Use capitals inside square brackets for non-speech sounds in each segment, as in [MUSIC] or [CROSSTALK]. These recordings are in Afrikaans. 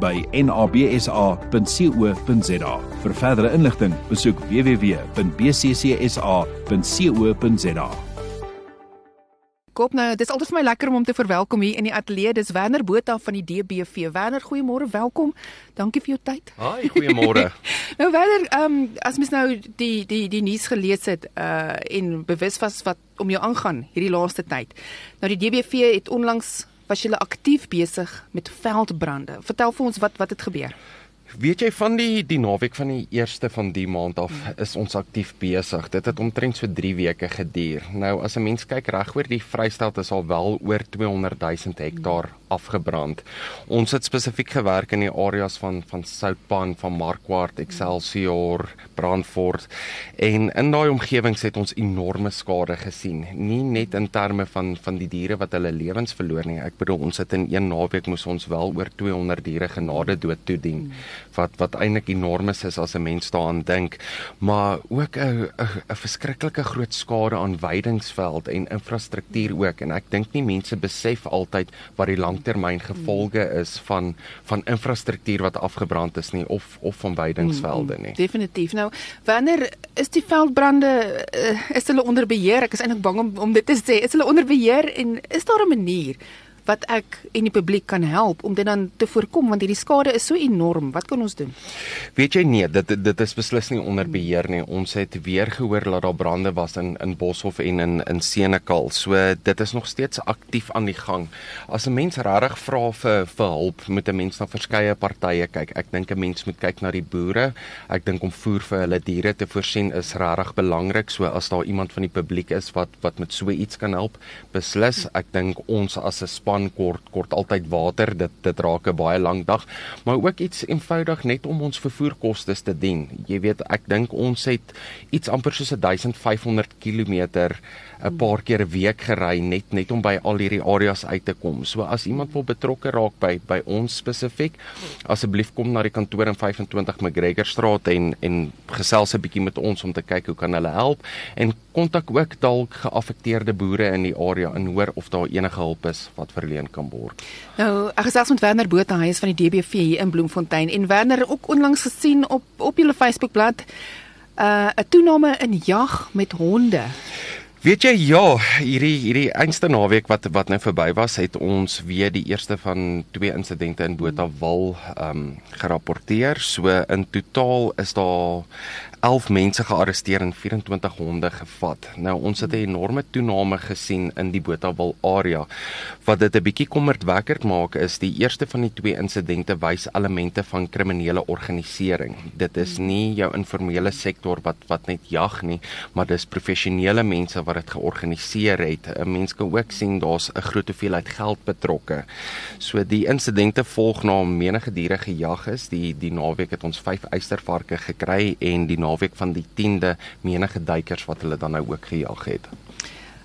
by nabsa.co.za. Vir verdere inligting, besoek www.bccsa.co.za. Kop nou, dis altyd vir my lekker om hom te verwelkom hier in die ateljee. Dis Werner Botha van die DBV. Werner, goeiemôre, welkom. Dankie vir jou tyd. Haai, goeiemôre. [LAUGHS] nou Werner, ehm um, as mens nou die die die nuus gelees het uh en bewus was wat om jou aangaan hierdie laaste tyd. Nou die DBV het onlangs was julle aktief besig met veldbrande. Vertel vir ons wat wat het gebeur. Weet jy van die die naweek van die 1ste van die maand af is ons aktief besig. Dit het omtrent so 3 weke geduur. Nou as 'n mens kyk regoor die Vrystaat is al wel oor 200 000 hektaar afgebrand. Ons het spesifiek gewerk in die areas van van Soutpan, van Markwart, Excelsior, Brandfort en in daai omgewings het ons enorme skade gesien. Nie net in terme van van die diere wat hulle lewens verloor nie. Ek bedoel ons het in een naweek moes ons wel oor 200 diere genade dood toedien wat wat eintlik enorm is as 'n mens daaraan dink, maar ook 'n 'n verskriklike groot skade aan weidingsveld en infrastruktuur ook en ek dink nie mense besef altyd wat die langtermyn gevolge is van van infrastruktuur wat afgebrand is nie of of van weidingsvelde nie. Definitief. Nou, wanneer is die veldbrande uh, is hulle onder beheer? Ek is eintlik bang om om dit te sê. Is hulle onder beheer en is daar 'n manier wat ek en die publiek kan help om dit dan te voorkom want hierdie skade is so enorm. Wat kan ons doen? Weet jy nee, dit dit is beslis nie onder beheer nie. Ons het weer gehoor dat daar brande was in in Boshoff en in in Senekal. So dit is nog steeds aktief aan die gang. As 'n mens regtig vra vir vir hulp, moet 'n mens na verskeie partye kyk. Ek dink 'n mens moet kyk na die boere. Ek dink om voer vir hulle diere te voorsien is regtig belangrik. So as daar iemand van die publiek is wat wat met so iets kan help, beslis. Ek dink ons as 'n span span kort kort altyd water dit dit raak 'n baie lang dag maar ook iets eenvoudig net om ons vervoerkoste te dien. Jy weet ek dink ons het iets amper soos 1500 km 'n paar keer 'n week gery net net om by al hierdie areas uit te kom. So as iemand wil betrokke raak by by ons spesifiek, asseblief kom na die kantoor in 25 McGregor Straat en en gesels 'n bietjie met ons om te kyk hoe kan hulle help. En kontak ook dalk geaffekteerde boere in die area en hoor of daar enige hulp is wat verleen kan word. Nou, ek gesels met Werner Botha, hy is van die DBV hier in Bloemfontein en Werner ook onlangs gesien op op julle Facebookblad uh, 'n uh, toename in jag met honde. Weet jy ja, hierdie hierdie einste naweek wat wat nou verby was, het ons weer die eerste van twee insidente in Botawil ehm um, gerapporteer. So in totaal is daar 11 mense gearresteer en 24 honde gevat. Nou ons het 'n enorme toename gesien in die Botawil area. Wat dit 'n bietjie kommerdwekkend maak is die eerste van die twee insidente wys elemente van kriminele organisering. Dit is nie jou informele sektor wat wat net jag nie, maar dis professionele mense wat dit georganiseer het. 'n Mens kan ook sien daar's 'n groot hoeveelheid geld betrokke. So die insidente volg na menige diere gejag is. Die die naweek het ons 5 eystervarke gekry en die naweek van die 10de menige duikers wat hulle dan nou ook gejag het.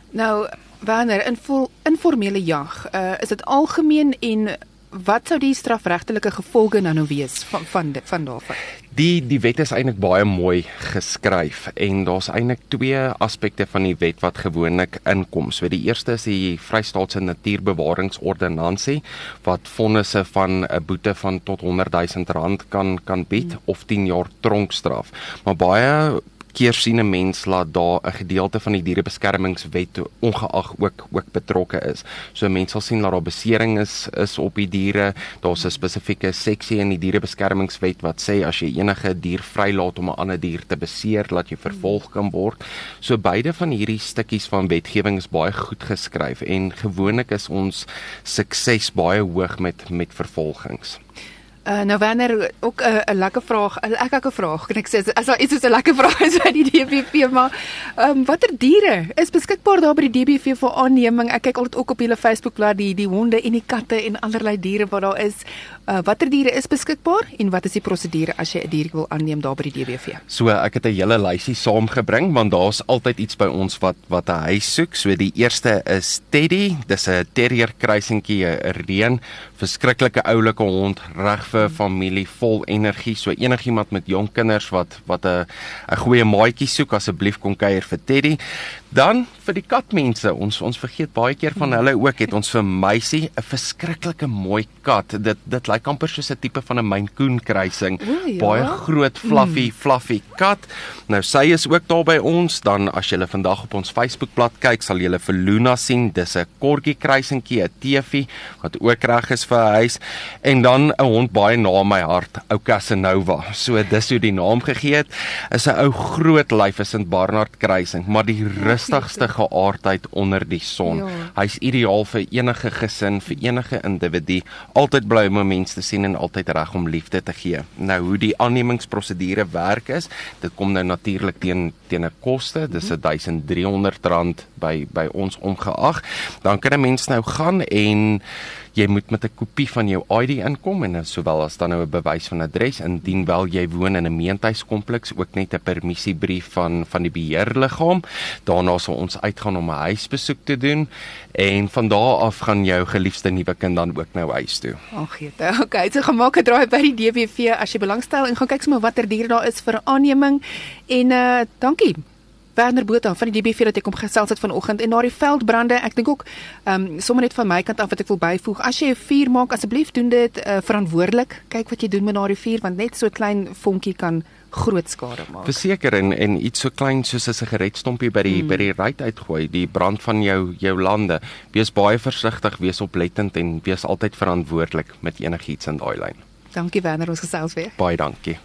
Nou wanneer in vol informele jag, uh, is dit algemeen en wat sou die strafregtelike gevolge nou nou wees van van van daarvan? Die die wet is eintlik baie mooi geskryf en daar's eintlik twee aspekte van die wet wat gewoonlik inkom. So die eerste is die Vrystaatse Natuurbewaringsordonnansie wat vonnisse van 'n boete van tot 100 000 rand kan kan bied of 10 jaar tronkstraf. Maar baie keer sien 'n mens laat daar 'n gedeelte van die dierebeskermingswet ongeag ook ook betrokke is. So mense sal sien dat daar besering is is op die diere. Daar's 'n spesifieke seksie in die dierebeskermingswet wat sê as jy enige dier vrylaat om 'n ander dier te beseer, laat jy vervolg kan word. So beide van hierdie stukkies van wetgewing is baie goed geskryf en gewoonlik is ons sukses baie hoog met met vervolgings. Uh, nou wanneer ook 'n uh, 'n lekker vraag, 'n lekker vraag. Kan ek sê as daar iets is 'n lekker vraag is by die DBV maar ehm um, watter diere is beskikbaar daar by die DBV vir aanneming? Ek kyk altyd ook op hulle Facebookblad die die honde en die katte en allerlei diere wat daar is. Uh, watter diere is beskikbaar en wat is die prosedure as jy 'n dier wil aanneem daar by die DBV? So ek het 'n hele lysie saamgebring want daar's altyd iets by ons wat wat 'n huis soek. So die eerste is Teddy. Dis 'n terrier kruisingkie, 'n reën verskriklike oulike hond reg vir familie vol energie. So enigiemand met jong kinders wat wat 'n 'n goeie maatjie soek asseblief kom kuier vir Teddy. Dan vir die katmense, ons ons vergeet baie keer van hulle ook. Het ons vir Meisie 'n verskriklike mooi kat. Dit dit lyk amper soos 'n tipe van 'n Maine Coon kruising. Ja. Baie groot fluffy mm. fluffy kat. Nou sy is ook daar by ons. Dan as jy vandag op ons Facebookblad kyk, sal jy vir Luna sien. Dis 'n korgie kruisingkie, 'n teefie wat ook reg is vir huis. En dan 'n hond baie na my hart, ou Casanova. So dis hoe die naam gegee het. Is 'n ou groot lyf is 'n Barnard kruising, maar die rus rustigste geaardheid onder die son. Ja. Hy's ideaal vir enige gesin, vir enige individu. Altyd bly om mense te sien en altyd reg om liefde te gee. Nou hoe die aannemingsprosedure werk is, dit kom nou natuurlik teen teen 'n koste. Dis R1300 by by ons omgeag. Dan kan 'n mens nou gaan en jy moet met 'n kopie van jou ID inkom en sowel as dan nou 'n bewys van adres indien wel jy woon in 'n meentuiskompleks ook net 'n permissiebrief van van die beheerliggaam. Daarna sal ons uitgaan om 'n huisbesoek te doen en van daar af gaan jou geliefde nuwe kind dan ook nou huis toe. Ag gee dit. [LAUGHS] Okay, so gemaak 'n draai by die DBV as jy belangstel en gaan kyk sommer watter diere daar is vir aanneming en uh dankie. Werner Botha van die DBV wat ek kom gesels het vanoggend en na die veldbrande, ek dink ook ehm um, sommer net van my kant af wat ek wil byvoeg. As jy 'n vuur maak, asseblief doen dit uh, verantwoordelik. Kyk wat jy doen met daardie vuur want net so 'n klein vonkie kan groot skade maak. Verseker en en iets so klein soos 'n sigaretstompie by die hmm. by die ruit uitgooi, die brand van jou jou lande. Wees baie versigtig, wees oplettend en wees altyd verantwoordelik met enigiets in daai lyn. Dankie Werner, ons gesels weer. Baie dankie.